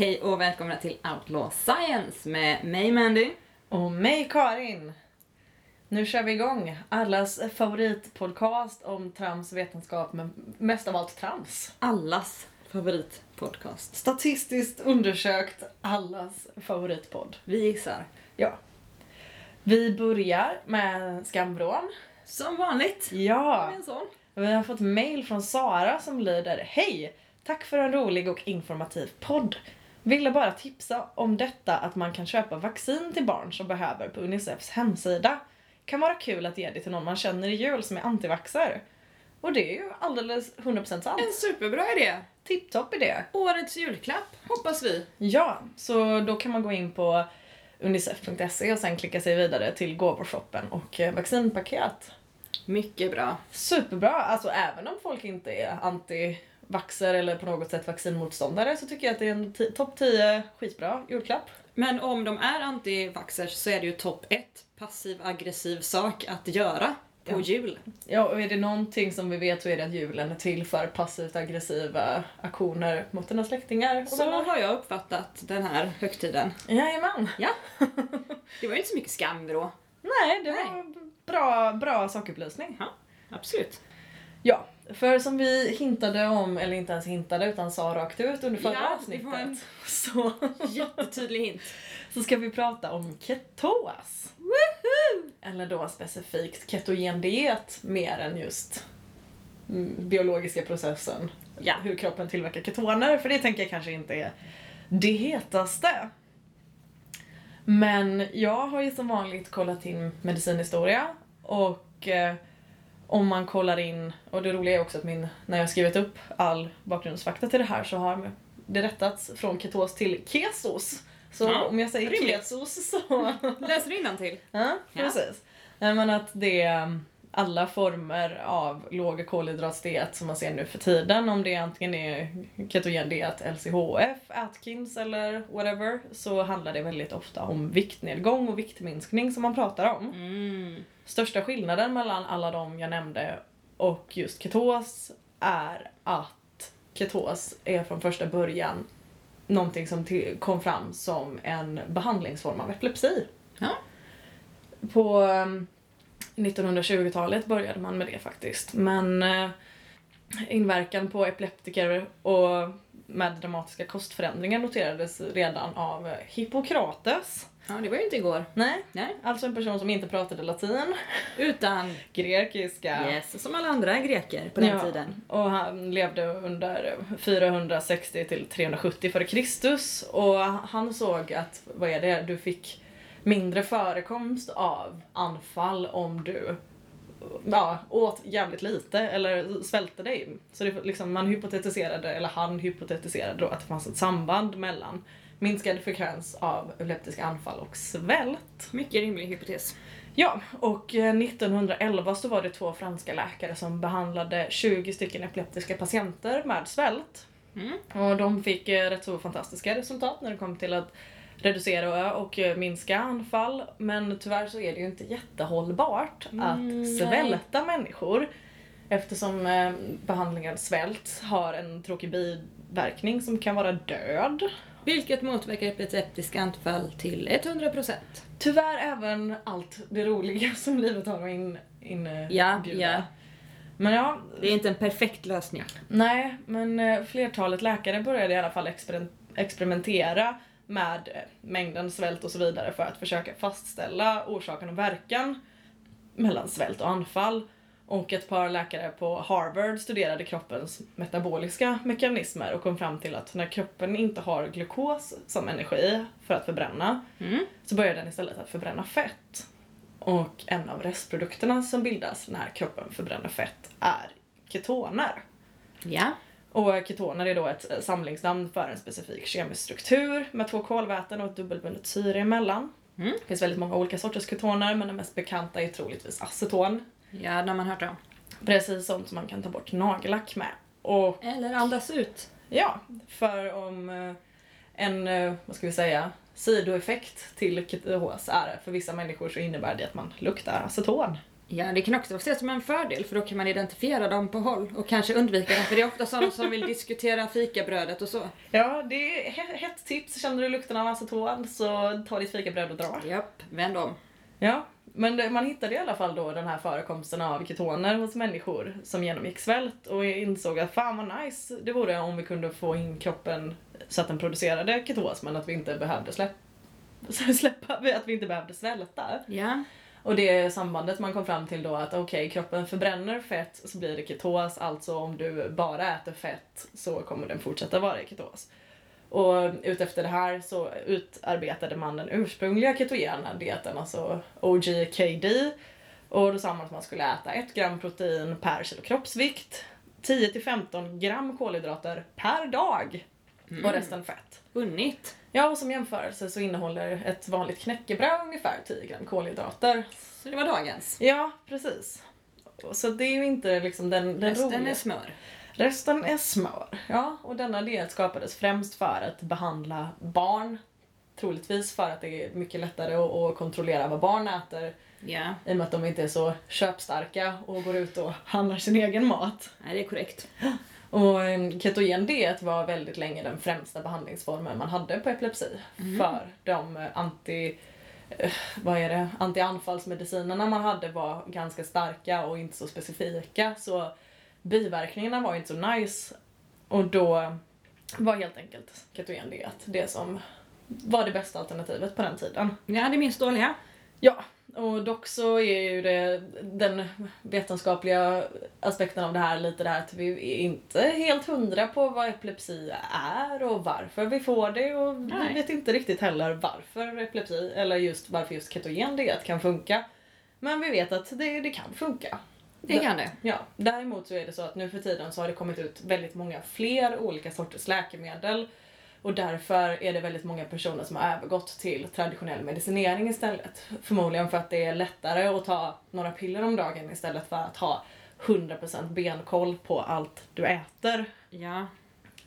Hej och välkomna till Outlaw Science med mig Mandy. Och mig Karin. Nu kör vi igång. Allas favoritpodcast om trams vetenskap, men mest av allt trams. Allas favoritpodcast. Statistiskt undersökt allas favoritpodd. Vi gissar. Ja. Vi börjar med skamvrån. Som vanligt. Ja. Vi har fått mail från Sara som lyder Hej! Tack för en rolig och informativ podd. Ville bara tipsa om detta att man kan köpa vaccin till barn som behöver på Unicefs hemsida. Kan vara kul att ge det till någon man känner i jul som är antivaxxer. Och det är ju alldeles 100% sant. En superbra idé. Tipptopp idé. Årets julklapp, hoppas vi. Ja, så då kan man gå in på unicef.se och sen klicka sig vidare till gåvoshoppen och eh, vaccinpaket. Mycket bra. Superbra, alltså även om folk inte är anti-vaxxer eller på något sätt vaccinmotståndare så tycker jag att det är en topp 10 skitbra julklapp. Men om de är antivaxxers så är det ju topp ett passiv aggressiv sak att göra på Ja. jul. Ja, och är det någonting som vi vet så är det att julen är till för passivt aggressiva aktioner mot dina släktingar. Och Så vänner. har jag uppfattat den här högtiden. Jajamän. Ja. Det var ju inte så mycket skamvrå. Nej, det Nej. var bra, bra sakupplysning. Ja, absolut. Ja, för som vi hintade om, eller inte ens hintade utan sa rakt ut under förra Ja, avsnittet. en- Så, Jättetydlig hint. så ska vi prata om ketos. Eller då specifikt ketogen diet mer än just biologiska processen. Ja. Hur kroppen tillverkar ketoner, för det tänker jag kanske inte är det hetaste. Men jag har ju som vanligt kollat in medicinhistoria och eh, om man kollar in, och det roliga är också att min, när jag har skrivit upp all bakgrundsfakta till det här så har det rättats från ketos till kesos. Så Ja, om jag säger rimligt. kesos så Läser du till? Ja, Ja. precis. Nej, men att det är um, alla former av låg kolhydratdiet som man ser nu för tiden, om det antingen är ketogen diet, LCHF, Atkins eller whatever, så handlar det väldigt ofta om viktnedgång och viktminskning som man pratar om. Mm. Största skillnaden mellan alla de jag nämnde och just ketos är att ketos är från första början någonting som kom fram som en behandlingsform av epilepsi. Ja. På um, 1920-talet började man med det faktiskt. Men eh, inverkan på epileptiker och med dramatiska kostförändringar noterades redan av Hippokrates. ja, det var ju inte igår. Nej, Nej. alltså en person som inte pratade latin, Utan, grekiska. yes, som alla andra greker på den Ja, tiden. Och han levde under 460 till 370 före Kristus och han såg att, vad är det, du fick mindre förekomst av anfall om du ja, åt jävligt lite eller svälte dig. Så det, liksom, man hypotetiserade, eller han hypotetiserade då att det fanns ett samband mellan minskad frekvens av epileptiska anfall och svält. Mycket rimlig hypotes. Ja, och eh, 1911 så var det två franska läkare som behandlade 20 stycken epileptiska patienter med svält. Mm. Och de fick eh, rätt så fantastiska resultat när det kom till att reducera och minska anfall. Men tyvärr så är det ju inte jättehållbart Mm, att nej. svälta människor. Eftersom eh, behandlingen svält har en tråkig biverkning som kan vara död. Vilket motverkar epileptiska anfall till 100%. Tyvärr även allt det roliga som livet har att in, inbjuda. Ja, ja. Men ja, Det är inte en perfekt lösning. nej, men eh, flertalet läkare började i alla fall exper- experimentera med mängden svält och så vidare för att försöka fastställa orsaken och verkan mellan svält och anfall. Och ett par läkare på Harvard studerade kroppens metaboliska mekanismer och kom fram till att när kroppen inte har glukos som energi för att förbränna Mm. så börjar den istället att förbränna fett. Och en av restprodukterna som bildas när kroppen förbränner fett är ketoner. Ja. Och ketoner är då ett eh, samlingsnamn för en specifik kemisk struktur med två kolväten och ett dubbelbundet syre emellan. Mm. Det finns väldigt många olika sorters ketoner men den mest bekanta är troligtvis aceton. Ja, det har man hört om. Precis sånt som man kan ta bort nagellack med. Och Eller andas ut. Ja, för om eh, en, eh, vad ska vi säga, sidoeffekt till ketos är för vissa människor så innebär det att man luktar aceton. Ja, det kan också ses som en fördel för då kan man identifiera dem på håll och kanske undvika det. För det är ofta sådana som vill diskutera fikabrödet och så. Ja, det är he- hett tips. Känner du lukten av aceton så ta ditt fikabröd och dra. Japp, vänd om. Ja, men man hittade i alla fall då den här förekomsten av ketoner hos människor som genomgick svält och insåg att fan vad nice det vore om vi kunde få in kroppen så att den producerade ketos men att vi inte behövde släppa, släppa att vi inte behövde svälta. Ja. Och det sambandet man kom fram till då att okej, kroppen förbränner fett så blir det ketos, alltså om du bara äter fett så kommer den fortsätta vara i ketos. Och utefter det här så utarbetade man den ursprungliga ketogena dieten, alltså OGKD. Och då sa man att man skulle äta 1 gram protein per kilo kroppsvikt, 10-15 gram kolhydrater per dag och resten fett. Unnigt. Ja, och som jämförelse så innehåller ett vanligt knäckebröd ungefär 10 gram kolhydrater. Så det var dagens. Ja, precis. Så det är ju inte liksom den, den Resten roliga. är smör. Resten är smör. Ja, och denna diet skapades främst för att behandla barn. Troligtvis för att det är mycket lättare att, kontrollera vad barn äter Ja, i och med att de inte är så köpstarka och går ut och handlar sin egen mat. nej det är korrekt. Och en ketogen diet var väldigt länge den främsta behandlingsformen man hade på epilepsi. För de eh, anti eh, vad är det, antianfallsmedicinerna man hade var ganska starka och inte så specifika så biverkningarna var inte så nice. Och då var helt enkelt ketogen diet det som var det bästa alternativet på den tiden. Ja, det minst dåliga. Ja, och dock så är ju det den vetenskapliga aspekten av det här lite där att vi är inte helt hundra på vad epilepsi är och varför vi får det och vi Nej. vet inte riktigt heller varför epilepsi eller just varför just ketogen diet kan funka. Men vi vet att det, det kan funka. Det kan det. Ja, däremot så är det så att nu för tiden så har det kommit ut väldigt många fler olika sorters läkemedel och därför är det väldigt många personer som har övergått till traditionell medicinering istället. Förmodligen för att det är lättare att ta några piller om dagen istället för att ha 100% benkoll på allt du äter Ja.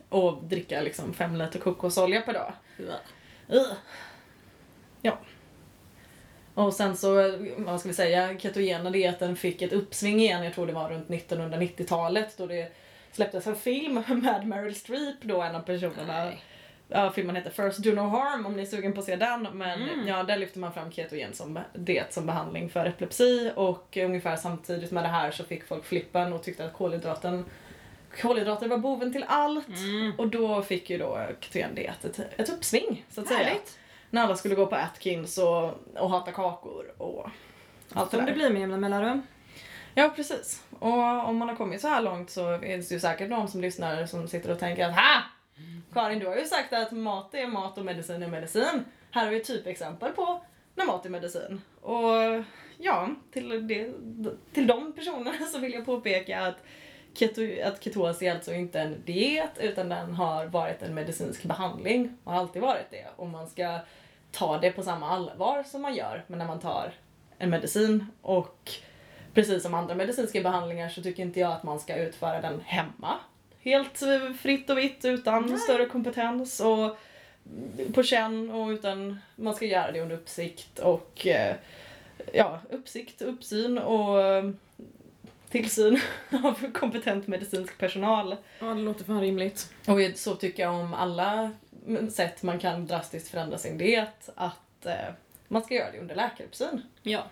och dricka liksom fem liter kokosolja per dag. Ja. Ja. Och sen så, vad ska vi säga, ketogena dieten fick ett uppsving igen, jag tror det var runt 1990-talet då det släpptes en film med Meryl Streep då en av personerna. Nej. Ja, filmen heter First Do No Harm om ni är sugen på att se den. Men Mm. ja, där lyfter man fram ketogen som diet som behandling för epilepsi och ungefär samtidigt med det här så fick folk flippen och tyckte att kolhydraten kolhydrater var boven till allt. Mm. Och då fick ju då ketogen diet ett, ett uppsving så att säga. Härligt. När alla skulle gå på Atkins och, och hata kakor och allt det Som där. det blir med jämna mellanrum. Ja precis. Och om man har kommit så här långt så finns det ju säkert någon som lyssnar som sitter och tänker att ha! Karin du har ju sagt att mat är mat och medicin är medicin. Här har vi ett typexempel på när mat är medicin. Och ja, till, det, till de personerna så vill jag påpeka att keto, att ketos är alltså inte en diet utan den har varit en medicinsk behandling och har alltid varit det. Och man ska ta det på samma allvar som man gör men när man tar en medicin och precis som andra medicinska behandlingar så tycker inte jag att man ska utföra den hemma. Helt eh, fritt och vitt utan Nej. större kompetens och på känn och utan man ska göra det under uppsikt och eh, ja, uppsikt, uppsyn och eh, tillsyn av kompetent medicinsk personal. Ja, det låter fan rimligt. Och så tycker jag om alla sätt man kan drastiskt förändra sin diet att man ska göra det under läkaruppsyn. Ja.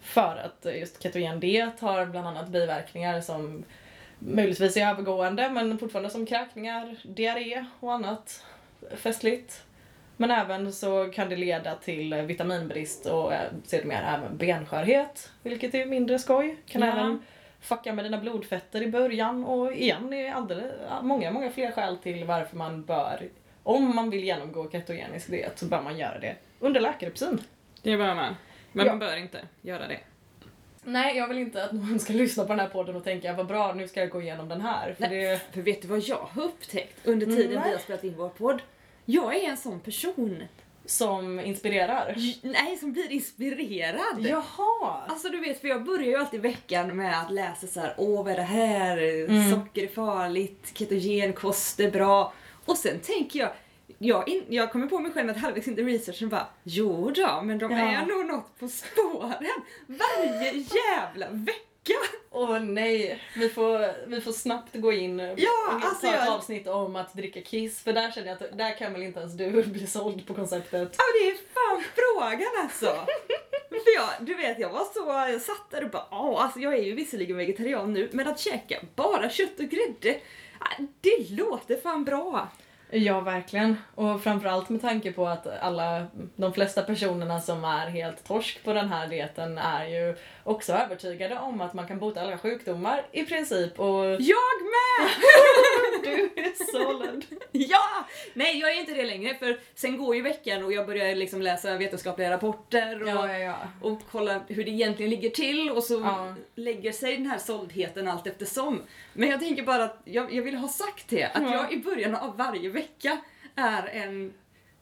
För att just ketogen diet har bland annat biverkningar som möjligtvis är övergående men fortfarande som kräkningar, diarré och annat festligt. Men även så kan det leda till vitaminbrist och sedermera även benskörhet, vilket är mindre skoj. Kan Ja. även fucka med dina blodfetter i början och igen är alldeles, många, många fler skäl till varför man bör, om man vill genomgå ketogenisk diet så bör man göra det under läkaruppsyn. Det bör man. Men Ja. man bör inte göra det. Nej, jag vill inte att någon ska lyssna på den här podden och tänka vad bra, nu ska jag gå igenom den här. För Nej. det, För vet du vad jag har upptäckt under tiden Nej. vi har spelat in vår podd? Jag är en sån person. som inspirerar. Nej, som blir inspirerad. Jaha! Alltså du vet, för jag börjar ju alltid veckan med att läsa så här, åh vad är det här? Mm. Socker är farligt, ketogenkost är bra. Och sen tänker jag, jag, in, jag kommer på mig själv att halvvägs in i researchen bara Jo då, men de Ja. är nog något på spåren varje jävla vecka. Åh nej, vi får, vi får snabbt gå in Ja, och alltså ta ett jag- avsnitt om att dricka kiss för där känner jag att där kan väl inte ens du bli såld på konceptet. Ja det är fan frågan alltså. För jag, du vet jag var så, jag satt där och bara ja alltså jag är ju visserligen vegetarian nu men att käka bara kött och grädde, det låter fan bra. Ja, verkligen. Och framförallt med tanke på att alla, de flesta personerna som är helt torsk på den här dieten är ju också övertygade om att man kan bota alla sjukdomar i princip och Jag med! du är såld. Ja! Nej jag är inte det längre för sen går ju veckan och jag börjar liksom läsa vetenskapliga rapporter och, Ja, ja, ja. och kolla hur det egentligen ligger till och så lägger sig den här såldheten allt eftersom. Men jag tänker bara att jag, jag vill ha sagt det, att Ja. jag i början av varje vecka är en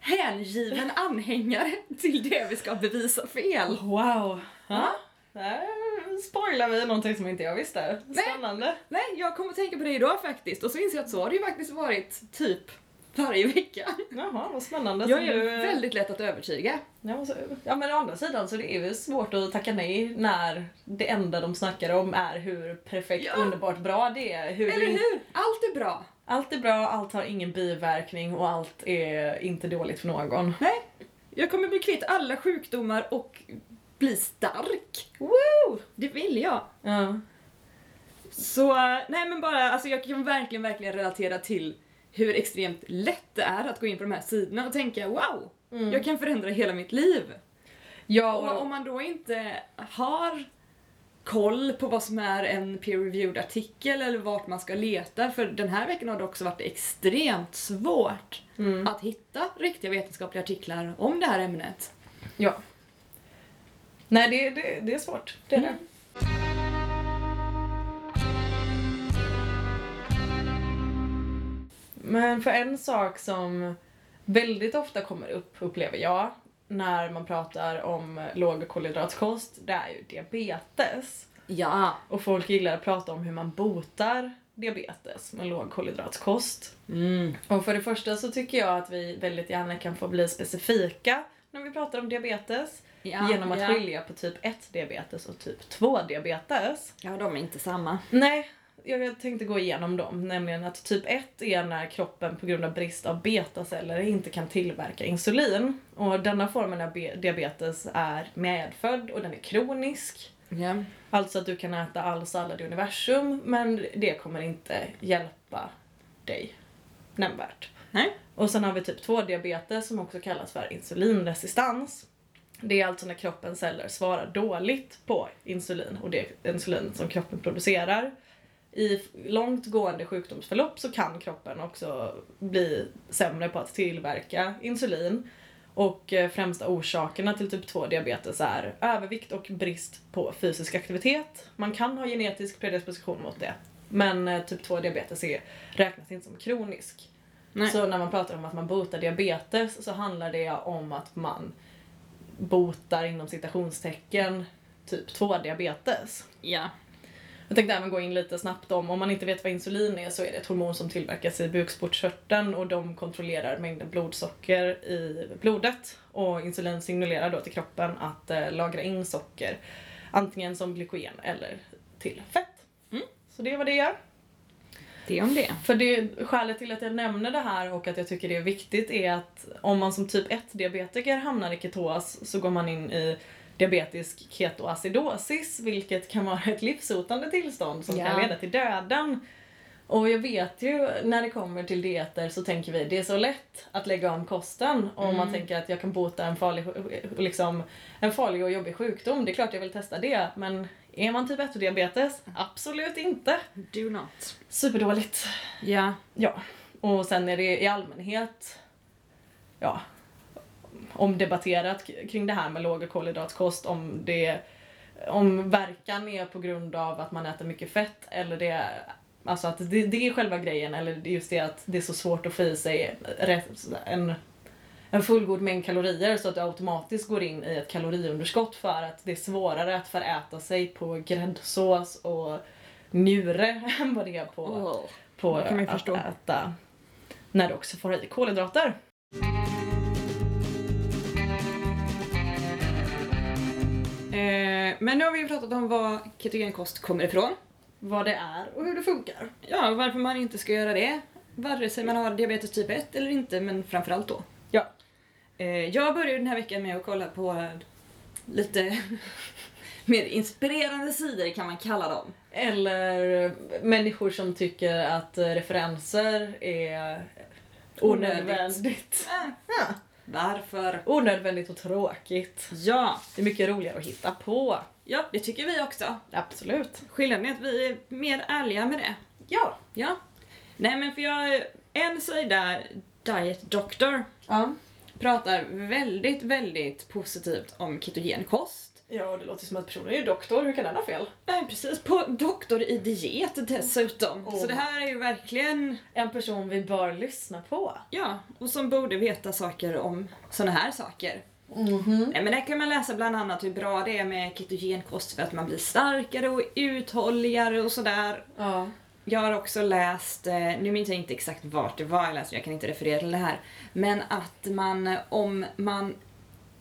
hängiven anhängare till det vi ska bevisa fel. Wow. Ja. Där spoilar vi någonting som inte jag visste. Spännande. Nej, jag kommer tänka på det idag faktiskt och så inser jag att så har det ju faktiskt varit typ varje vecka. Jaha, vad spännande. Jag är du- väldigt lätt att övertyga. Ja, så, ja men å andra sidan så det är väl svårt att tacka nej när det enda de snackar om är hur perfekt, Ja. underbart bra det är. Hur Eller hur? Allt är bra. Allt är bra, allt har ingen biverkning och allt är inte dåligt för någon. Nej, jag kommer bli kvitt alla sjukdomar och bli stark. Woo! Det vill jag. Ja. Så, nej men bara, alltså jag kan verkligen, verkligen relatera till hur extremt lätt det är att gå in på de här sidorna och tänka wow, Mm. jag kan förändra hela mitt liv. Ja, Och och, om man då inte har koll på vad som är en peer-reviewed artikel eller vart man ska leta, för den här veckan har det också varit extremt svårt mm. att hitta riktiga vetenskapliga artiklar om det här ämnet. ja. Nej, det, det, det är svårt. Det är det. Mm. Men för en sak som väldigt ofta kommer upp, upplever jag, när man pratar om låg kolhydratkost, det är ju diabetes. Ja. Och folk gillar att prata om hur man botar diabetes med låg kolhydratkost. Mm. Och för det första så tycker jag att vi väldigt gärna kan få bli specifika när vi pratar om diabetes. Ja, genom att ja. skilja på typ 1 diabetes och typ 2 diabetes. Ja, de är inte samma. Nej, jag tänkte gå igenom dem. Nämligen att typ 1 är när kroppen på grund av brist av betaceller inte kan tillverka insulin. Och denna formen av be- diabetes är medfödd och den är kronisk. Ja. Alltså att du kan äta all sallad i universum men det kommer inte hjälpa dig nämnvärt. Nej. Och sen har vi typ 2 diabetes som också kallas för insulinresistans. Det är alltså när kroppens celler svarar dåligt på insulin och det insulin som kroppen producerar. I långt gående sjukdomsförlopp så kan kroppen också bli sämre på att tillverka insulin. Och eh, främsta orsakerna till typ 2 diabetes är övervikt och brist på fysisk aktivitet. Man kan ha genetisk predisposition mot det. Men eh, typ 2 diabetes är, räknas inte som kronisk. Nej. Så när man pratar om att man botar diabetes så handlar det om att man botar inom citationstecken typ 2 diabetes. Ja. Jag tänkte även gå in lite snabbt om, om man inte vet vad insulin är så är det ett hormon som tillverkas i bukspottkörteln och de kontrollerar mängden blodsocker i blodet. Och insulin signalerar då till kroppen att eh, lagra in socker antingen som glykogen eller till fett. Mm. Så det är vad det gör. Det om det. För det, skälet till att jag nämner det här och att jag tycker det är viktigt är att om man som typ 1 diabetiker hamnar i ketos så går man in i diabetisk ketoacidosis vilket kan vara ett livshotande tillstånd som kan Ja. leda till döden. Och jag vet ju när det kommer till dieter så tänker vi det är så lätt att lägga om kosten och man tänker att jag kan bota en farlig, liksom, en farlig och jobbig sjukdom. Det är klart jag vill testa det men är man typ 1 diabetes? Absolut inte. Do not. Superdåligt. Ja. Ja, och sen är det i allmänhet ja, omdebatterat kring det här med låg kolhydratkost om det om verkan är på grund av att man äter mycket fett eller det Alltså att det, det är själva grejen eller just det att det är så svårt att få i sig en, en fullgod mängd kalorier så att du automatiskt går in i ett kaloriunderskott för att det är svårare att föräta sig på gräddsås och njure än vad det är på Oh. på att förstå. äta när du också får i kolhydrater. Eh, men nu har vi ju pratat om var ketogenkost kommer ifrån. Vad det är och hur det funkar. Ja, varför man inte ska göra det. Vare sig man har diabetes typ 1 eller inte, men framförallt då. Eh, jag började den här veckan med att kolla på lite mer inspirerande sidor kan man kalla dem. Eller människor som tycker att referenser är onödvändigt. Eh, Ja. varför? Onödvändigt och tråkigt. Ja, Det är mycket roligare att hitta på. ja, det tycker vi också. Absolut. Skillnaden är att vi är mer ärliga med det. Ja. Ja. Nej men för jag, en sida, Diet Doctor, Ja. Pratar väldigt, väldigt positivt om ketogenkost. Ja, det låter som att personen är doktor. Hur kan den ha fel? Nej precis, på doktor i diet dessutom. Oh. Så det här är ju verkligen, En person vi bör lyssna på. ja, och som borde veta saker om såna här saker. Mhm. Nej men där kan man läsa bland annat hur bra det är med ketogenkost för att man blir starkare och uthålligare och sådär. Ja. Jag har också läst, eh, nu minns jag inte exakt vart det var jag läste, jag kan inte referera till det här. Men att man, om man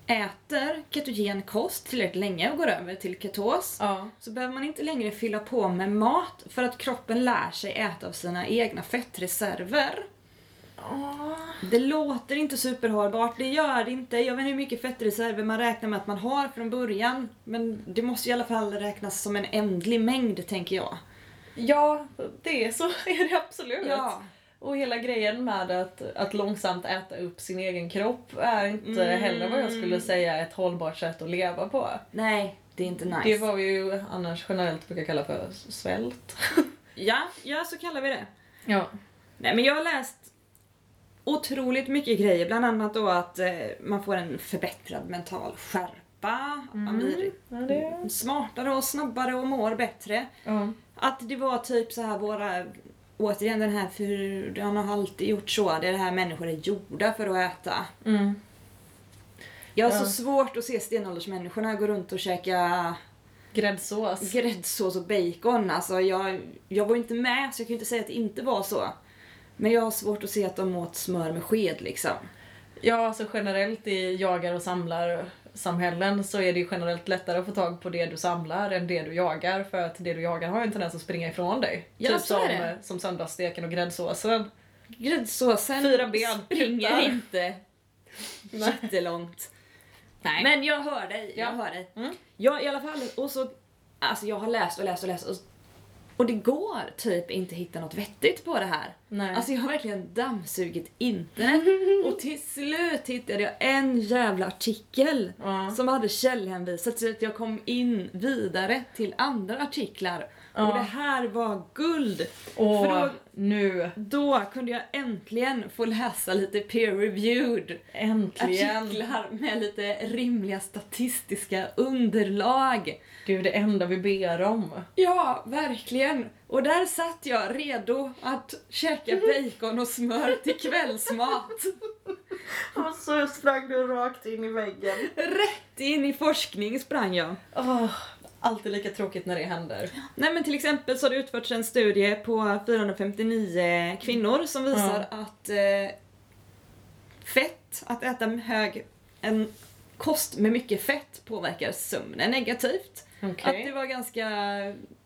äter ketogen kost tillräckligt länge och går över till ketos Ja. så behöver man inte längre fylla på med mat för att kroppen lär sig äta av sina egna fettreserver. Det låter inte superhållbart, det gör det inte. Jag vet inte hur mycket fettreserver man räknar med att man har från början. Men det måste i alla fall räknas som en ändlig mängd, tänker jag. Ja, det är så är det absolut. Ja. Och hela grejen med att, att långsamt äta upp sin egen kropp är inte Mm. heller vad jag skulle säga ett hållbart sätt att leva på. Nej, det är inte nice. Det är vad vi ju annars generellt brukar kalla för svält. Ja, ja, så kallar vi det. Ja. Nej, men jag har läst otroligt mycket grejer. Bland annat då att eh, man får en förbättrad mental skärpa. Att man blir ja det... smartare och snabbare och mår bättre. Ja. Att det var typ så här våra... Återigen den här, för det har alltid gjort så. Det är det här människor är gjorda för att äta. Mm. Jag har Ja. så svårt att se stenåldersmänniskorna gå runt och käka Gräddsås. gräddsås och bacon. Alltså jag, jag var inte med så jag kan ju inte säga att det inte var så. Men jag har svårt att se att de åt smör med sked liksom. Ja, alltså generellt i jagar och samlar samhällen så är det ju generellt lättare att få tag på det du samlar än det du jagar för att det du jagar har ju en tendens att springa ifrån dig. Ja, typ som, det. som söndagssteken och gräddsåsen. Gräddsåsen Fyra ben, springer kuttar. inte jättelångt. Nej. Men jag hör dig, jag Ja. hör dig. Mm. Ja, i alla fall. Och så, alltså jag har läst och läst och läst och, och det går typ inte hitta något vettigt på det här. Nej. Alltså jag har verkligen dammsugit internet och till slut hittade jag en jävla artikel Ja. som hade källhänvisat så att jag kom in vidare till andra artiklar. Ja. Och det här var guld! Och För då, nu, då kunde jag äntligen få läsa lite peer-reviewed äntligen. artiklar med lite rimliga statistiska underlag. Det är ju det enda vi ber om. Ja, verkligen. Och där satt jag redo att käka bacon och smör till kvällsmat. Och så sprang du rakt in i väggen. Rätt in i forskning sprang jag. Oh, alltid lika tråkigt när det händer. Nej men till exempel så har det utförts en studie på 459 kvinnor som visar att eh, fett, att äta hög, en kost med mycket fett påverkar sömnen negativt. Okej. Att det var ganska,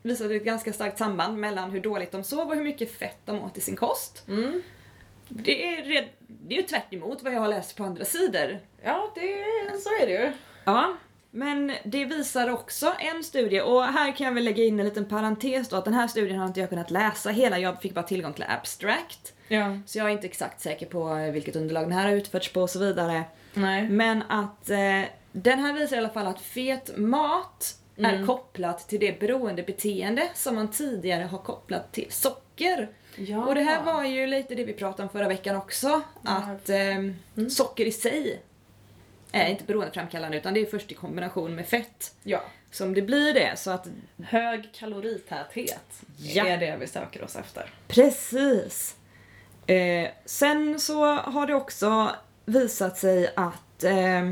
visade ett ganska starkt samband mellan hur dåligt de sov och hur mycket fett de åt i sin kost. Mm. Det är, red, det är ju tvärt emot vad jag har läst på andra sidor. Ja, det, så är det ju. Ja, men det visar också en studie, och här kan jag väl lägga in en liten parentes då, att den här studien har inte jag kunnat läsa hela, jag fick bara tillgång till abstract. Ja. Så jag är inte exakt säker på vilket underlag den här har utförts på och så vidare. Nej. Men att eh, den här visar i alla fall att fet mat är Mm. kopplat till det beroendebeteende som man tidigare har kopplat till socker. Ja. Och det här var ju lite det vi pratade om förra veckan också, att ehm, socker i sig är inte beroendeframkallande utan det är först i kombination med fett Ja. som det blir det. Så att Hög kaloritäthet Ja. är det vi söker oss efter. Precis. Eh, sen så har det också visat sig att eh,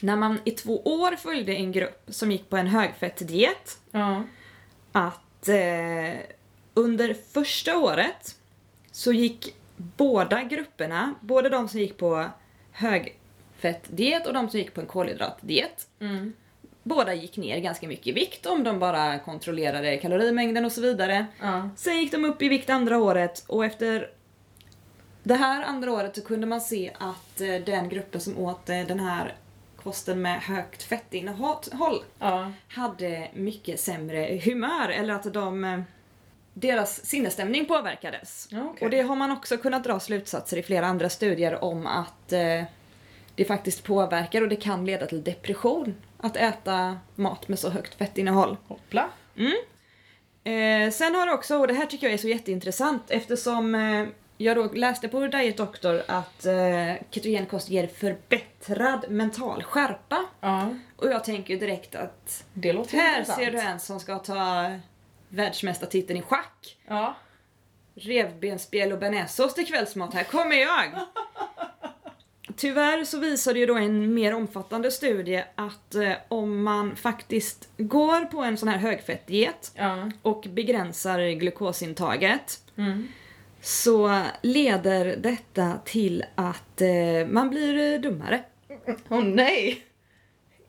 när man i två år följde en grupp som gick på en högfettdiet Ja. att eh, under första året så gick båda grupperna, både de som gick på högfettdiet och de som gick på en kolhydratdiet, Mm. båda gick ner ganska mycket i vikt om de bara kontrollerade kalorimängden och så vidare. Ja. Sen gick de upp i vikt andra året och efter det här andra året så kunde man se att eh, den gruppen som åt eh, den här kosten med högt fettinnehåll Ja. hade mycket sämre humör eller att de eh, deras sinnesstämning påverkades. Okej. Och det har man också kunnat dra slutsatser i flera andra studier om att eh, det faktiskt påverkar och det kan leda till depression att äta mat med så högt fettinnehåll. Hoppla. Eh, sen har det också, och det här tycker jag är så jätteintressant eftersom eh, jag då läste på Diet Doctor att eh, ketogen kost ger förbättrad mental skärpa. Ja. Och jag tänker direkt att Det låter här intressant. ser du en som ska ta världsmästartiteln i schack. Ja. Revbensspjäll och bearnaisesås till kvällsmat, här kommer jag! Tyvärr så visade ju då en mer omfattande studie att eh, om man faktiskt går på en sån här högfettdiet Ja. och begränsar glukosintaget Mm. så leder detta till att eh, man blir eh, dummare. Åh nej!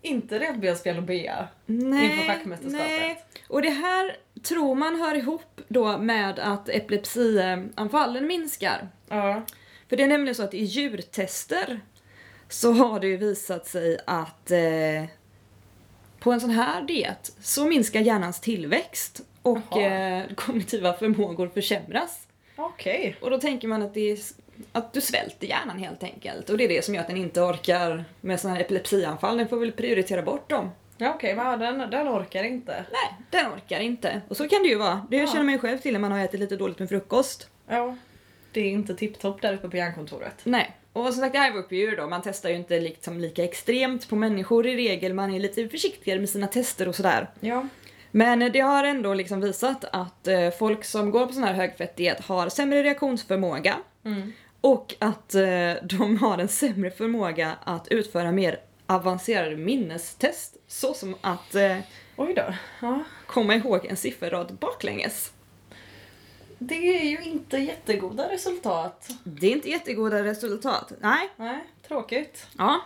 Inte revbensspjäll och bea. Inför schackmästerskapet. nej. Och det här tror man hör ihop då med att epilepsianfallen minskar. Ja. För det är nämligen så att i djurtester så har det ju visat sig att eh, på en sån här diet så minskar hjärnans tillväxt och eh, kognitiva förmågor försämras. Okej. Och då tänker man att, det är, att du svälter hjärnan helt enkelt. Och det är det som gör att den inte orkar med såna här epilepsianfall. Den får väl prioritera bort dem. Ja okej, men den, den orkar inte. Nej, den orkar inte. Och så kan det ju vara. Det Ja. känner man ju själv till när man har ätit lite dåligt med frukost. Ja. Det är inte tipptopp där uppe på hjärnkontoret. Nej. Och som sagt, det här var på djur då. Man testar ju inte liksom lika extremt på människor i regel. Man är lite försiktigare med sina tester och sådär. Ja. Men det har ändå liksom visat att eh, folk som går på sån här högfettdiet har sämre reaktionsförmåga. Mm. Och att eh, de har en sämre förmåga att utföra mer avancerade minnestest. Så som att eh, Oj då. Ja. komma ihåg en sifferrad baklänges. Det är ju inte jättegoda resultat. Det är inte jättegoda resultat. Nej. Nej, tråkigt. Ja.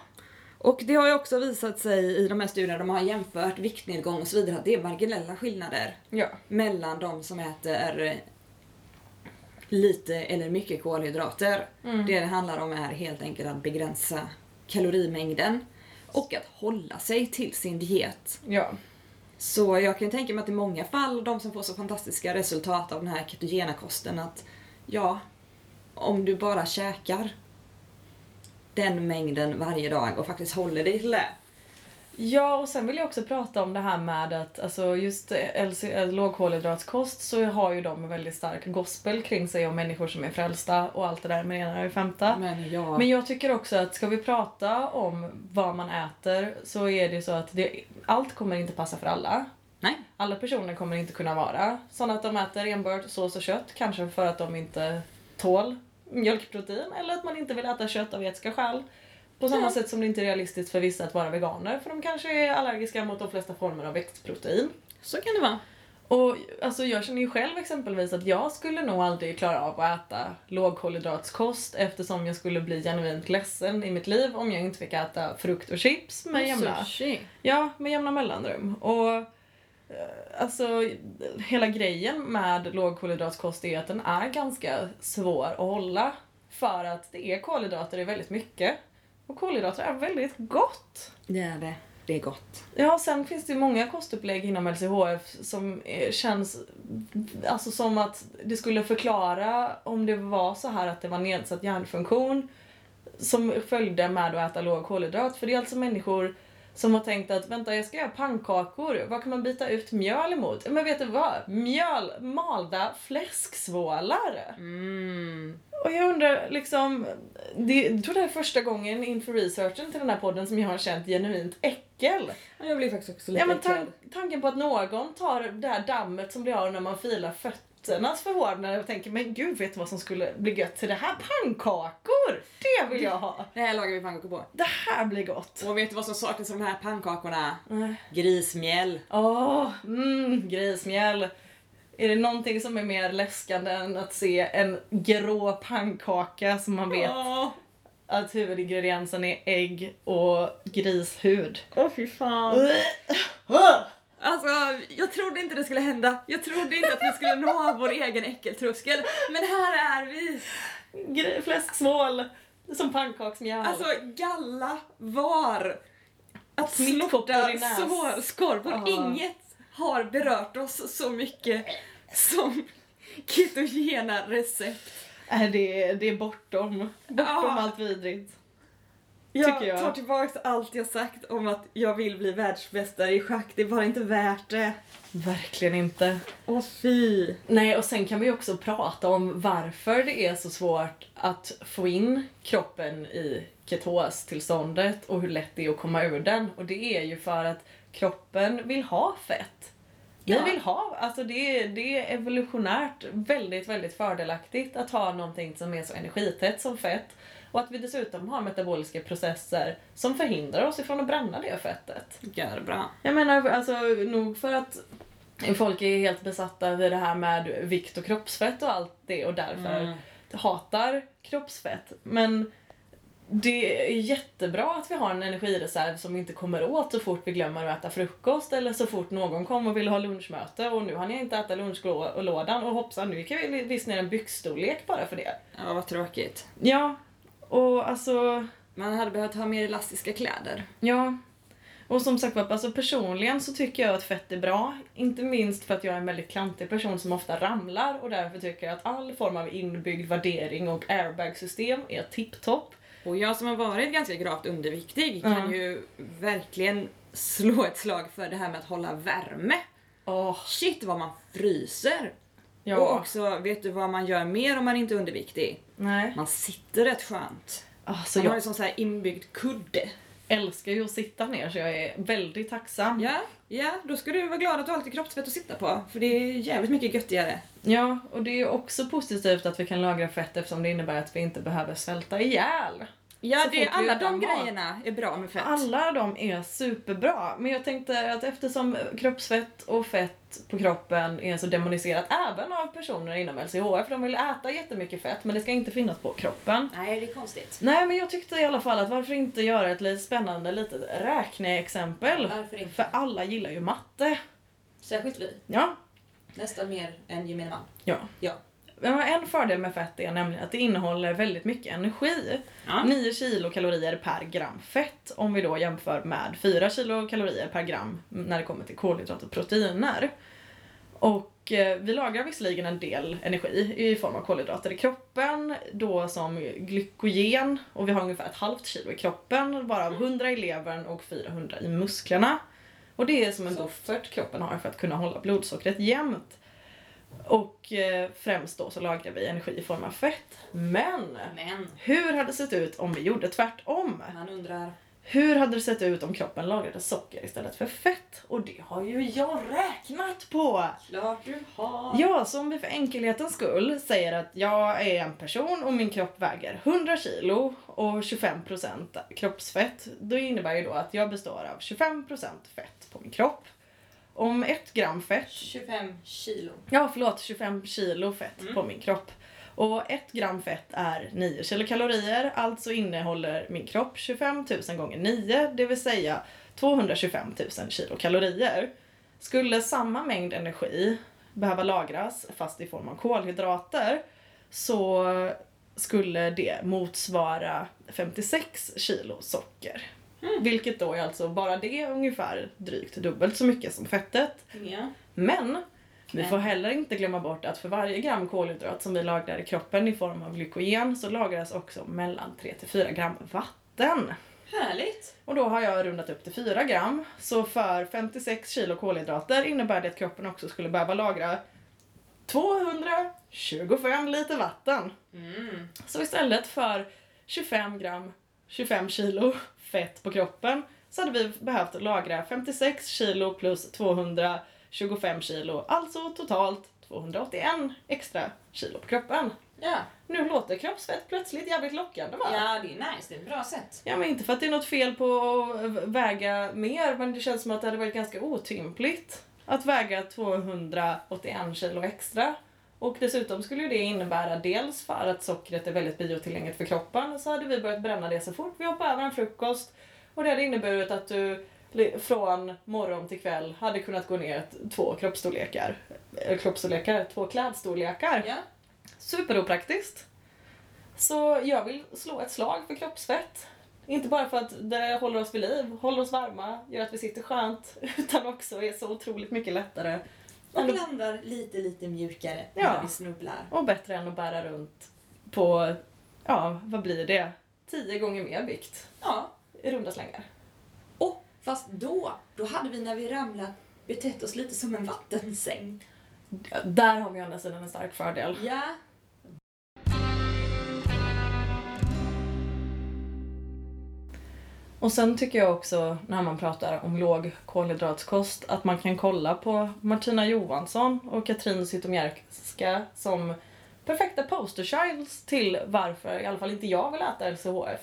Och det har ju också visat sig i de här studierna de har jämfört viktnedgång och så vidare att det är marginella skillnader Ja. mellan de som äter lite eller mycket kolhydrater. Mm. Det det handlar om är helt enkelt att begränsa kalorimängden och att hålla sig till sin diet. Ja. Så jag kan tänka mig att i många fall, de som får så fantastiska resultat av den här ketogena kosten, att ja, om du bara käkar den mängden varje dag och faktiskt håller dig till det. Ja, och sen vill jag också prata om det här med att alltså just LC, eh, lågkolhydratskost så har ju de en väldigt stark gospel kring sig om människor som är frälsta och allt det där med ena och femta. Men ja, Men jag tycker också att ska vi prata om vad man äter så är det så att det, allt kommer inte passa för alla. nej. Alla personer kommer inte kunna vara sådana att de äter enbart sås och kött, kanske för att de inte tål mjölkprotein eller att man inte vill äta kött av etiska skäl. På samma sätt som det inte är realistiskt för vissa att vara veganer för de kanske är allergiska mot de flesta former av växtprotein. Så kan det vara. Och alltså jag känner ju själv exempelvis att jag skulle nog aldrig klara av att äta lågkolhydratskost eftersom jag skulle bli genuint ledsen i mitt liv om jag inte fick äta frukt och chips med jämna, Sushi. ja, med jämna mellanrum. Och eh, alltså hela grejen med lågkolhydratskost är att den är ganska svår att hålla för att det är kolhydrater i väldigt mycket. Och kolhydrater är väldigt gott. Det är det. Det är gott. Ja, sen finns det ju många kostupplägg inom LCHF som eh, känns alltså som att det skulle förklara om det var så här att det var nedsatt hjärnfunktion som följde med att äta låg kolhydrat. För det är alltså människor som har tänkt att vänta jag ska göra pannkakor, vad kan man byta ut mjöl emot? Men vet du vad? Mjöl, malda fläsksvålar! Mm. Och jag undrar liksom, det, jag tror det här är första gången inför researchen till den här podden som jag har känt genuint äckel. Jag blir faktiskt också lite Ja men tan tanken på att någon tar det här dammet som blir av när man filar fötternas förhårdnader och tänker men gud vet du vad som skulle bli gött till det här? Pannkakor! Det vill jag ha! Det här lagar vi pannkakor på. Det här blir gott! Och vet du vad som saknas i de här pannkakorna? Nej. Grismjöl. Åh, mm, grismjöl. Är det någonting som är mer läskande än att se en grå pannkaka som man vet Åh, att huvudingrediensen är ägg och grishud? Åh fy fan. Alltså, jag trodde inte det skulle hända. Jag trodde inte att vi skulle nå vår egen äckeltröskel. Men här är vi. Gre- Fläsksvål som pannkaksmjöl. Alltså, galla var. Att snorta i näs. sår- skorpor. Ja. Inget har berört oss så mycket som ketogena recept. Är det, det är bortom, bortom Ja. allt vidrigt. Jag, jag. tar tillbaks allt jag sagt om att jag vill bli världsmästare i schack. Det är bara inte värt det. Verkligen inte. Åh fy. Nej, och sen kan vi också prata om varför det är så svårt att få in kroppen i ketostillståndet och hur lätt det är att komma ur den. Och det är ju för att kroppen vill ha fett. Vi Ja. vill ha, alltså det är, det är evolutionärt väldigt, väldigt fördelaktigt att ha någonting som är så energitätt som fett. Och att vi dessutom har metaboliska processer som förhindrar oss ifrån att bränna det fettet. Gör bra. Jag menar alltså nog för att folk är helt besatta vid det här med vikt och kroppsfett och allt det och därför Mm. hatar kroppsfett. Men det är jättebra att vi har en energireserv som inte kommer åt så fort vi glömmer att äta frukost eller så fort någon kommer och vill ha lunchmöte och nu har ni inte äta lunchlådan och hoppsan nu gick jag visst ner en byxstorlek bara för det. Ja, vad tråkigt. Ja, och alltså Man hade behövt ha mer elastiska kläder. Ja. Och som sagt alltså personligen så tycker jag att fett är bra. Inte minst för att jag är en väldigt klantig person som ofta ramlar och därför tycker jag att all form av inbyggd värdering och airbag-system är tipptopp. Och jag som har varit ganska gravt underviktig kan Mm. ju verkligen slå ett slag för det här med att hålla värme. Åh, Shit vad man fryser! ja. Och också, vet du vad man gör mer om man inte är underviktig? Nej. Man sitter rätt skönt. Alltså Man har jag ju sån så här inbyggd kudde. älskar ju att sitta ner så jag är väldigt tacksam. Ja, ja, då ska du vara glad att du har lite kroppsfett att sitta på. För det är jävligt mycket göttigare. Ja, och det är också positivt att vi kan lagra fett eftersom det innebär att vi inte behöver svälta ihjäl. Ja, Så det, alla de grejerna är bra med fett. Alla de är superbra, men jag tänkte att eftersom kroppsfett och fett på kroppen är så demoniserat även av personer inom LCHF, de vill äta jättemycket fett men det ska inte finnas på kroppen. Nej, det är konstigt. Nej men jag tyckte i alla fall att varför inte göra ett lite spännande litet räkneexempel? Varför inte? För alla gillar ju matte. Särskilt vi. Ja, Nästan mer än gemene man. ja. Ja. Men en fördel med fett är nämligen att det innehåller väldigt mycket energi. Ja. 9 kilokalorier per gram fett om vi då jämför med 4 kilokalorier per gram när det kommer till kolhydrater och proteiner. Och eh, vi lagrar visserligen en del energi i form av kolhydrater i kroppen då som glykogen och vi har ungefär ett halvt kilo i kroppen varav 100 i levern och 400 i musklerna. Och det är som en buffert kroppen har för att kunna hålla blodsockret jämnt. Och eh, främst då så lagrar vi energi i form av fett. Men Men, hur hade det sett ut om vi gjorde tvärtom? man undrar. Hur hade det sett ut om kroppen lagrade socker istället för fett? Och det har ju jag räknat på! Klart du har. Ja, så om vi för enkelhetens skull säger att jag är en person och min kropp väger 100 kilo och 25% kroppsfett, då innebär ju då att jag består av 25% fett på min kropp. Om ett gram fett 25 kilo. Ja, förlåt. 25 kilo fett Mm. på min kropp. Och ett gram fett är 9 kilokalorier, alltså innehåller min kropp 25 000 gånger 9, det vill säga 225 000 kilokalorier. Skulle samma mängd energi behöva lagras, fast i form av kolhydrater, så skulle det motsvara 56 kilo socker. Vilket då är alltså bara det ungefär drygt dubbelt så mycket som fettet. Ja. Men vi får heller inte glömma bort att för varje gram kolhydrat som vi lagrar i kroppen i form av glykogen så lagras också mellan 3 till 4 gram vatten. Härligt. Och då har jag rundat upp till 4 gram. Så för 56 kilo kolhydrater innebär det att kroppen också skulle behöva lagra 225 liter vatten. Mm. Så istället för 25 gram, 25 kilo fett på kroppen så hade vi behövt lagra 56 kilo plus 225 kilo, alltså totalt 281 extra kilo på kroppen. Ja. Nu låter kroppsfett plötsligt jävligt lockande va? ja, det är nice. Det är ett bra sätt. Ja men inte för att det är något fel på att väga mer men det känns som att det hade varit ganska otympligt. att väga 281 kilo extra. Och dessutom skulle ju det innebära dels för att sockret är väldigt biotillgängligt för kroppen så hade vi börjat bränna det så fort vi hoppade över en frukost. Och det hade inneburit att du från morgon till kväll hade kunnat gå ner två kroppsstorlekar. Eller kroppsstorlekar, två klädstorlekar. Ja. Superopraktiskt. Så jag vill slå ett slag för kroppsfett. Inte bara för att det håller oss vid liv, håller oss varma, gör att vi sitter skönt, utan också är så otroligt mycket lättare. Och landar lite, lite mjukare Ja. när vi snubblar. Och bättre än att bära runt på, ja, vad blir det? Tio gånger mer vikt Ja. i runda slängar. Och fast då, då hade vi när vi ramlat betett oss lite som en vattensäng. Där har vi å andra sidan en stark fördel. Ja. Och sen tycker jag också när man pratar om låg kolhydratskost att man kan kolla på Martina Johansson och Katrin Zytomierska som perfekta poster childs till varför i alla fall inte jag vill äta LCHF.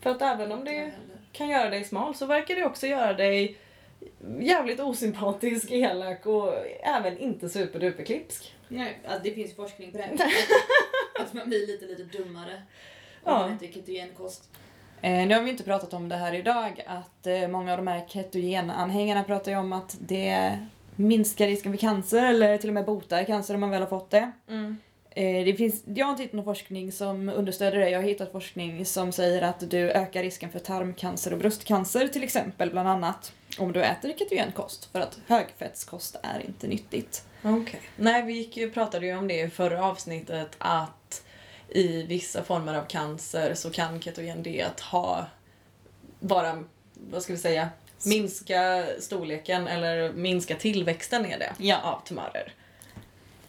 För att även om det kan göra dig smal så verkar det också göra dig jävligt osympatisk, elak och även inte superduper klipsk. Nej, alltså det finns forskning på det. att man blir lite, lite dummare om Ja. man äter ketogenkost. Eh, nu har vi inte pratat om det här idag, att eh, många av de här ketogenanhängarna pratar ju om att det minskar risken för cancer eller till och med botar cancer om man väl har fått det. Eh, det finns, jag har inte hittat någon forskning som understöder det. Jag har hittat forskning som säger att du ökar risken för tarmcancer och bröstcancer till exempel, bland annat. Om du äter ketogenkost, för att högfettskost är inte nyttigt. Okej. Nej, vi gick ju, pratade ju om det i förra avsnittet att i vissa former av cancer så kan ketogendiet ha bara, vad ska vi säga, minska storleken eller minska tillväxten är det Ja. av tumörer.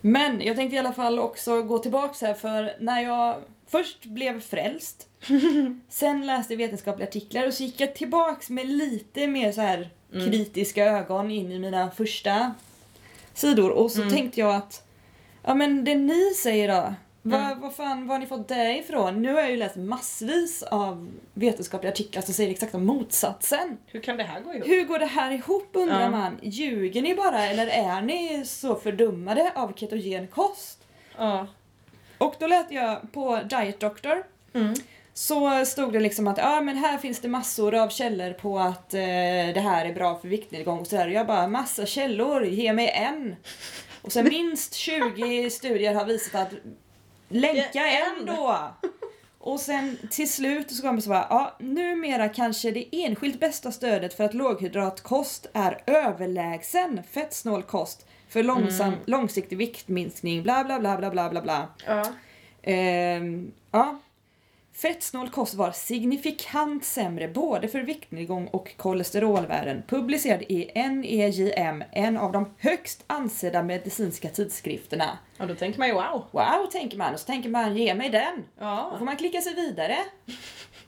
Men jag tänkte i alla fall också gå tillbaks här för när jag först blev frälst, sen läste vetenskapliga artiklar och så gick jag tillbaks med lite mer så här Mm. kritiska ögon in i mina första sidor och så Mm. tänkte jag att ja men det ni säger då, Mm. vad fan var har ni fått det ifrån? Nu har jag ju läst massvis av vetenskapliga artiklar som säger exakt motsatsen. Hur kan det här gå ihop? Hur går det här ihop undrar Ja. man? Ljuger ni bara eller är ni så fördummade av ketogen kost? Ja. Och då lät jag på Diet Doctor Mm. så stod det liksom att ja men här finns det massor av källor på att eh, det här är bra för viktnedgång och sådär. Och jag bara massa källor, ge mig en. Och sen minst 20 studier har visat att länka en då. Och sen till slut så kommer det så bara, ja numera kanske det enskilt bästa stödet för att låghydratkost är överlägsen fettsnål kost för långsam, långsiktig viktminskning, bla bla bla bla bla bla bla. Ja. Ehm, ja. Fettsnål kost var signifikant sämre både för viktnedgång och kolesterolvärden. Publicerad i NEJM, en av de högst ansedda medicinska tidskrifterna. Och då tänker man ju wow. Wow, tänker man. Och så tänker man, ge mig den. Då Ja. får man klicka sig vidare.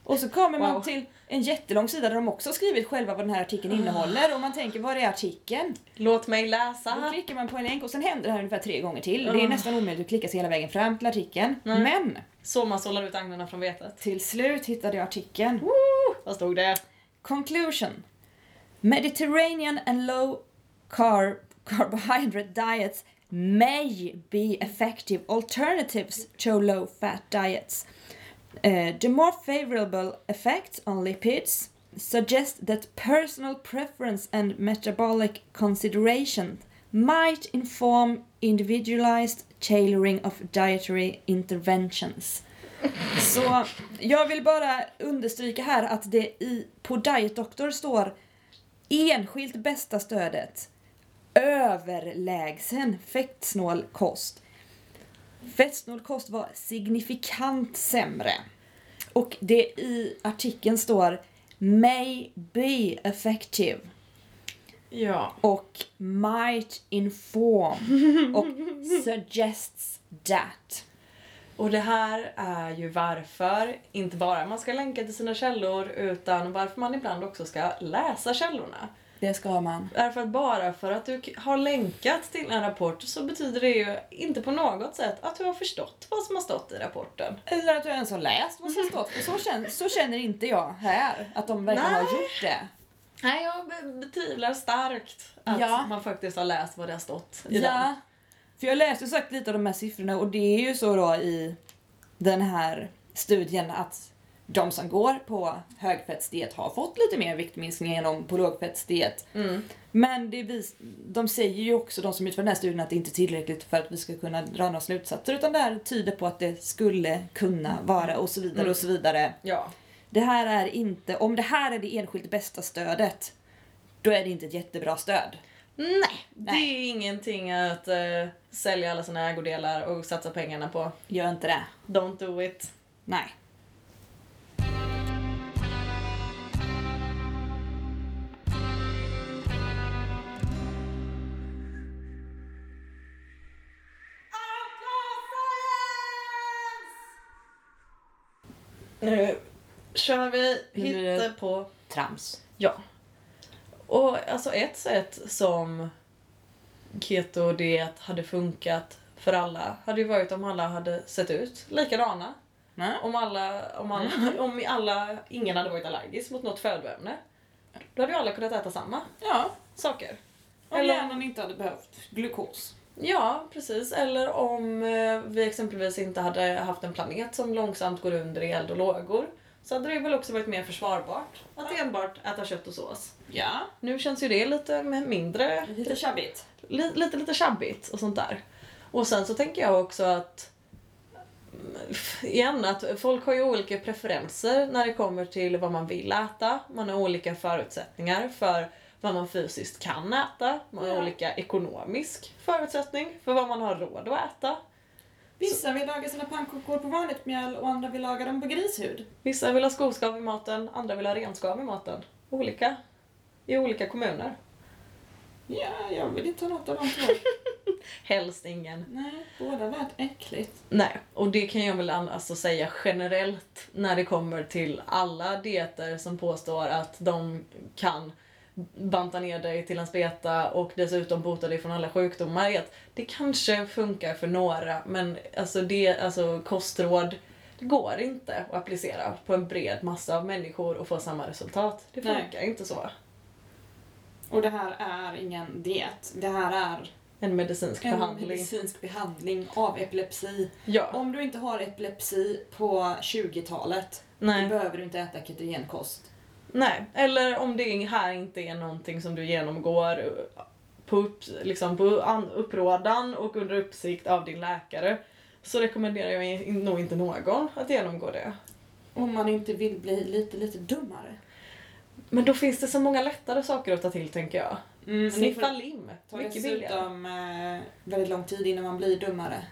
Och så kommer man Wow. till en jättelång sida där de också har skrivit själva vad den här artikeln innehåller. Och man tänker, vad är artikeln? Låt mig Då läsa. klickar man på en länk och sen händer det här ungefär tre gånger till. Det är Mm. nästan omöjligt att klicka sig hela vägen fram till artikeln. Nej. Men Så man sållar ut agnarna från vetet. till slut hittade jag artikeln. Vad stod det? Conclusion. Mediterranean and low carb carbohydrate diets may be effective alternatives to low fat diets. Uh, the more favorable effects on lipids suggest that personal preference and metabolic consideration might inform individualized tailoring of dietary interventions. Så jag vill bara understryka här att det i, på Diet Doctor står enskilt bästa stödet överlägsen fettsnål kost. Fettsnål kost var signifikant sämre. Och det i artikeln står may be effective Ja. och might inform och suggests that. Och det här är ju varför inte bara man ska länka till sina källor utan varför man ibland också ska läsa källorna. Det ska man. Därför att bara för att du har länkat till en rapport så betyder det ju inte på något sätt att du har förstått vad som har stått i rapporten. Eller att du ens har läst vad som stått. För så känner, så känner inte jag här, att de verkligen har Nej. gjort det. Nej, jag be- betvivlar starkt att Ja. man faktiskt har läst vad det har stått i den. Ja, för jag läste sagt lite av de här siffrorna och det är ju så då i den här studien att de som går på högfettsdiet har fått lite mer viktminskning än de på lågfettsdiet. Mm. Men det vis, de säger ju också, de som utför den här studien, att det inte är tillräckligt för att vi ska kunna dra några slutsatser utan det här tyder på att det skulle kunna vara och så vidare Mm. och så vidare. Ja. Det här är inte, om det här är det enskilt bästa stödet, då är det inte ett jättebra stöd. Nej, det Nej. är ingenting att eh, sälja alla sina ägodelar och satsa pengarna på. Gör inte det. Don't do it. Nej. Kör vi Nu blir det- hitta på. Trams. Ja. Och alltså ett sätt som keto-diet hade funkat för alla hade ju varit om alla hade sett ut likadana. Nej. Om alla, om alla, om alla, ingen hade varit allergisk mot något födoämne. Då hade ju alla kunnat äta samma Ja, saker. om Eller- hjärnan inte hade behövt glukos. Ja, precis. Eller om eh, vi exempelvis inte hade haft en planet som långsamt går under i eld och lågor. Så hade det väl också varit mer försvarbart att enbart äta kött och sås. Ja. Nu känns ju det lite mindre, Lite tjabbigt. li, lite, lite tjabbigt och sånt där. Och sen så tänker jag också att igen, att folk har ju olika preferenser när det kommer till vad man vill äta. Man har olika förutsättningar för vad man fysiskt kan äta. Man har Ja. olika ekonomisk förutsättning för vad man har råd att äta. Vissa vill laga sina pannkakor på vanligt mjöl och andra vill laga dem på grishud. Vissa vill ha skoskav i maten, andra vill ha renskav i maten. Olika. I olika kommuner. Ja, jag vill inte ha något av de två. Helst ingen. Nej, båda lät äckligt. Nej, och det kan jag väl alltså säga generellt när det kommer till alla dieter som påstår att de kan banta ner dig till en speta och dessutom bota dig från alla sjukdomar. att Det kanske funkar för några men alltså, det, alltså kostråd det går inte att applicera på en bred massa av människor och få samma resultat. Det Nej. funkar inte så. Och det här är ingen diet. Det här är En medicinsk en behandling. medicinsk behandling av epilepsi. Ja, Om du inte har epilepsi på 20-talet, då nej. behöver du inte äta ketogenkost. Nej, eller om det här inte är någonting som du genomgår på, upp, liksom på an- upprådan och under uppsikt av din läkare så rekommenderar jag nog inte någon att genomgå det. Om man inte vill bli lite, lite dummare. Men då finns det så många lättare saker att ta till tänker jag. Mm, Sniffa lim, tar mycket billigare. dessutom eh, väldigt lång tid innan man blir dummare.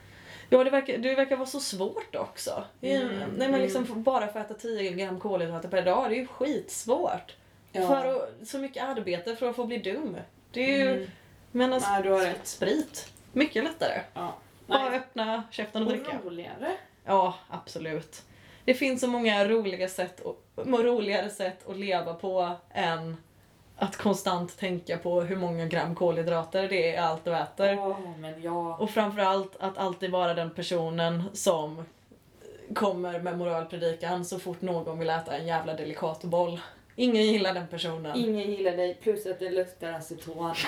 Ja, det verkar, det verkar vara så svårt också. Mm, Nej, men liksom bara för att äta 10 gram kolhydrater per dag, det är ju skitsvårt. Ja. För att, så mycket arbete för att få bli dum. Det är ju, Mm. men alltså, Nej, du har rätt. sprit, mycket lättare. Ja. Bara öppna käften och Och dricka. roligare. Ja, absolut. Det finns så många roliga sätt och, roligare sätt att leva på än att konstant tänka på hur många gram kolhydrater det är allt du äter. Åh, men ja. Och framförallt att alltid vara den personen som kommer med moralpredikan så fort någon vill äta en jävla delikat boll. Ingen gillar den personen. Ingen gillar dig, plus att det luktar aceton.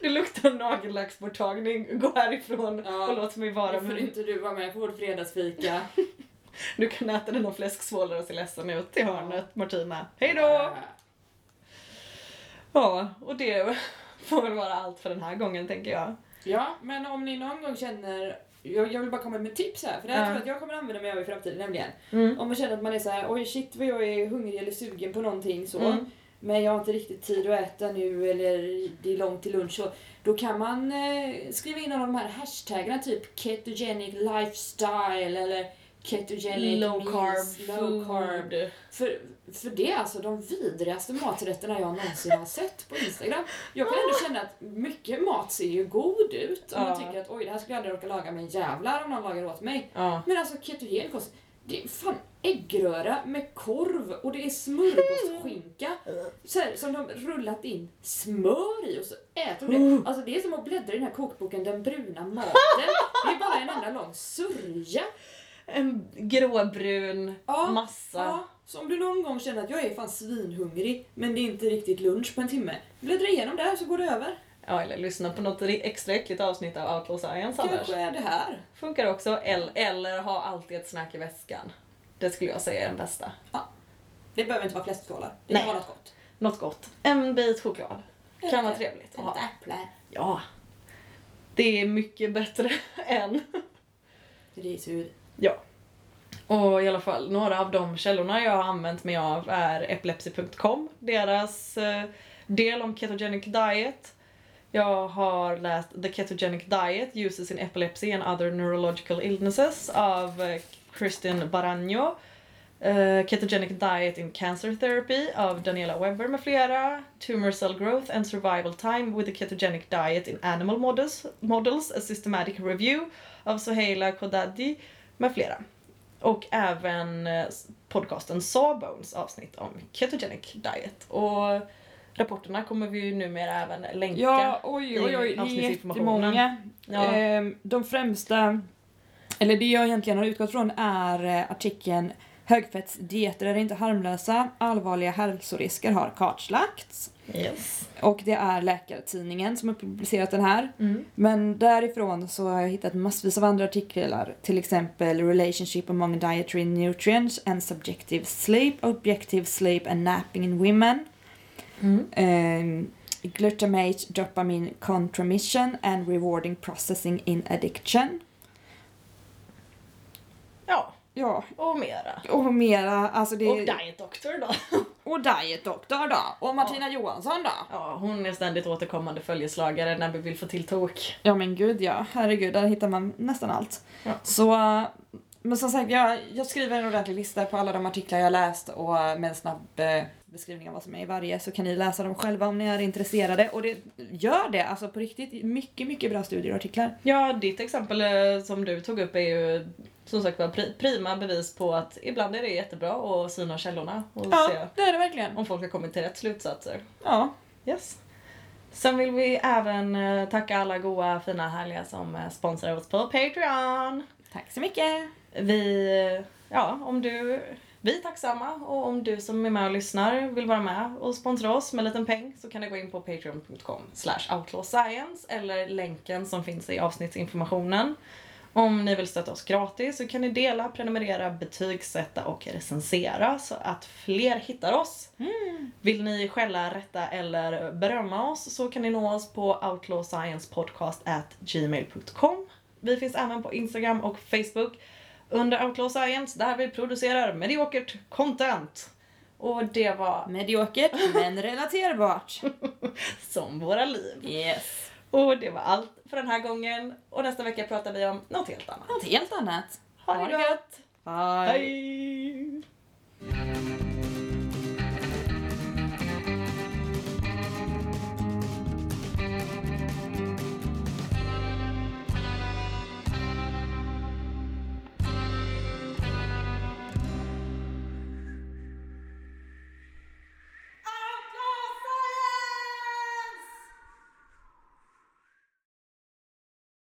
Det luktar nagellacksborttagning. Gå härifrån Ja. och låt mig vara Nu får inte du vara med på vårt fredagsfika. Du kan äta dina fläsksvålar och se ledsen ut till hörnet, Martina. Hej då! Ja, och det får väl vara allt för den här gången, tänker jag. Ja, men om ni någon gång känner jag, jag vill bara komma med tips här, för det här tror jag att jag kommer använda mig av i framtiden nämligen. Mm. Om man känner att man är så här, oj shit vad jag är hungrig eller sugen på någonting så. Mm. Men jag har inte riktigt tid att äta nu eller det är långt till lunch. Så då kan man eh, skriva in någon av de här hashtaggarna typ ketogenic lifestyle eller ketogenic Low meals, carb low carb. food. För, för det är alltså de vidrigaste maträtterna jag någonsin har sett på Instagram. Jag kan ändå känna att mycket mat ser ju god ut. Om man Ja. tycker att oj det här skulle jag aldrig orka laga men jävlar om någon lagar åt mig. Ja. Men alltså ketogen kost, det är fan äggröra med korv och det är smörgåsskinka så här, som de rullat in smör i och så äter de det. Alltså det är som att bläddra i den här kokboken Den bruna maten. Det är bara en enda lång sörja. En gråbrun Ja, massa. Ja, Så om du någon gång känner att jag är fan svinhungrig, men det är inte riktigt lunch på en timme, bläddra igenom det här så går det över. Ja, eller lyssna på något extra äckligt avsnitt av Outlaw Science annars. Kanske är det här. Funkar också. Eller, eller ha alltid ett snack i väskan. Det skulle jag säga är den bästa. Det behöver inte vara fläskskålar. Det kan vara något gott. Något gott. En bit choklad. Kan vara trevligt att Ett ha. äpple. Ja. Det är mycket bättre än... Risur. Ja. Och i alla fall, några av de källorna jag har använt mig av är epilepsy.com, deras eh, del om ketogenic diet. Jag har läst The Ketogenic Diet Uses in Epilepsy and Other Neurological Illnesses av eh, Kristin Baragno. Uh, eh, Ketogenic Diet in Cancer Therapy av Daniela Webber med flera. Tumor Cell Growth and Survival Time with the Ketogenic Diet in Animal Models, models A Systematic Review av Soheila Kodadi med flera. Och även eh, podcasten Sawbones avsnitt om Ketogenic Diet. Och rapporterna kommer vi ju numera även länka. Ja, oj, oj, oj. i jättemånga. Ja. Ehm, De främsta, eller det jag egentligen har utgått från är eh, artikeln Högfettsdieter är inte harmlösa, allvarliga hälsorisker har kartlagts. Yes. Och det är Läkartidningen som har publicerat den här. Mm. Men därifrån så har jag hittat massvis av andra artiklar. Till exempel Relationship among dietary nutrients and subjective sleep, objective sleep and napping in women. Mm. Um, glutamate, dopamine contramission and rewarding processing in addiction. Ja, Ja, och mera. och mera, alltså det... Och Diet Doctor då. och Diet Doctor då. Och Martina Johansson då. Ja, hon är ständigt återkommande följeslagare när vi vill få till tok. Ja men gud ja, herregud, där hittar man nästan allt. Ja. Så, men som sagt, jag, jag skriver en ordentlig lista på alla de artiklar jag läst och med en snabb eh, beskrivning av vad som är i varje så kan ni läsa dem själva om ni är intresserade. Och det, gör det, alltså på riktigt, mycket, mycket bra studier och artiklar. Ja, ditt exempel eh, som du tog upp är ju som sagt var pri- prima bevis på att ibland är det jättebra att syna källorna och se Ja, det är det verkligen. om folk har kommit till rätt slutsatser. Ja. Yes. Sen vill vi även eh, tacka alla goa, fina, härliga som eh, sponsrar oss på Patreon. Tack så mycket. Vi, eh, ja, om du, vi är tacksamma och om du som är med och lyssnar vill vara med och sponsra oss med en liten peng så kan du gå in på patreon.com slash outlawscience eller länken som finns i avsnittsinformationen. Om ni vill stötta oss gratis så kan ni dela, prenumerera, betygsätta och recensera så att fler hittar oss. Vill ni skälla, rätta eller berömma oss så kan ni nå oss på outlawsciencepodcast@gmail.com. Vi finns även på Instagram och Facebook under Outlaw Science där vi producerar mediokert content. Och det var Mediokert, men relaterbart. som våra liv. Yes. Och det var allt för den här gången. Och nästa vecka pratar vi om något helt annat. Något helt annat. Ha det gött! Bye. Hej!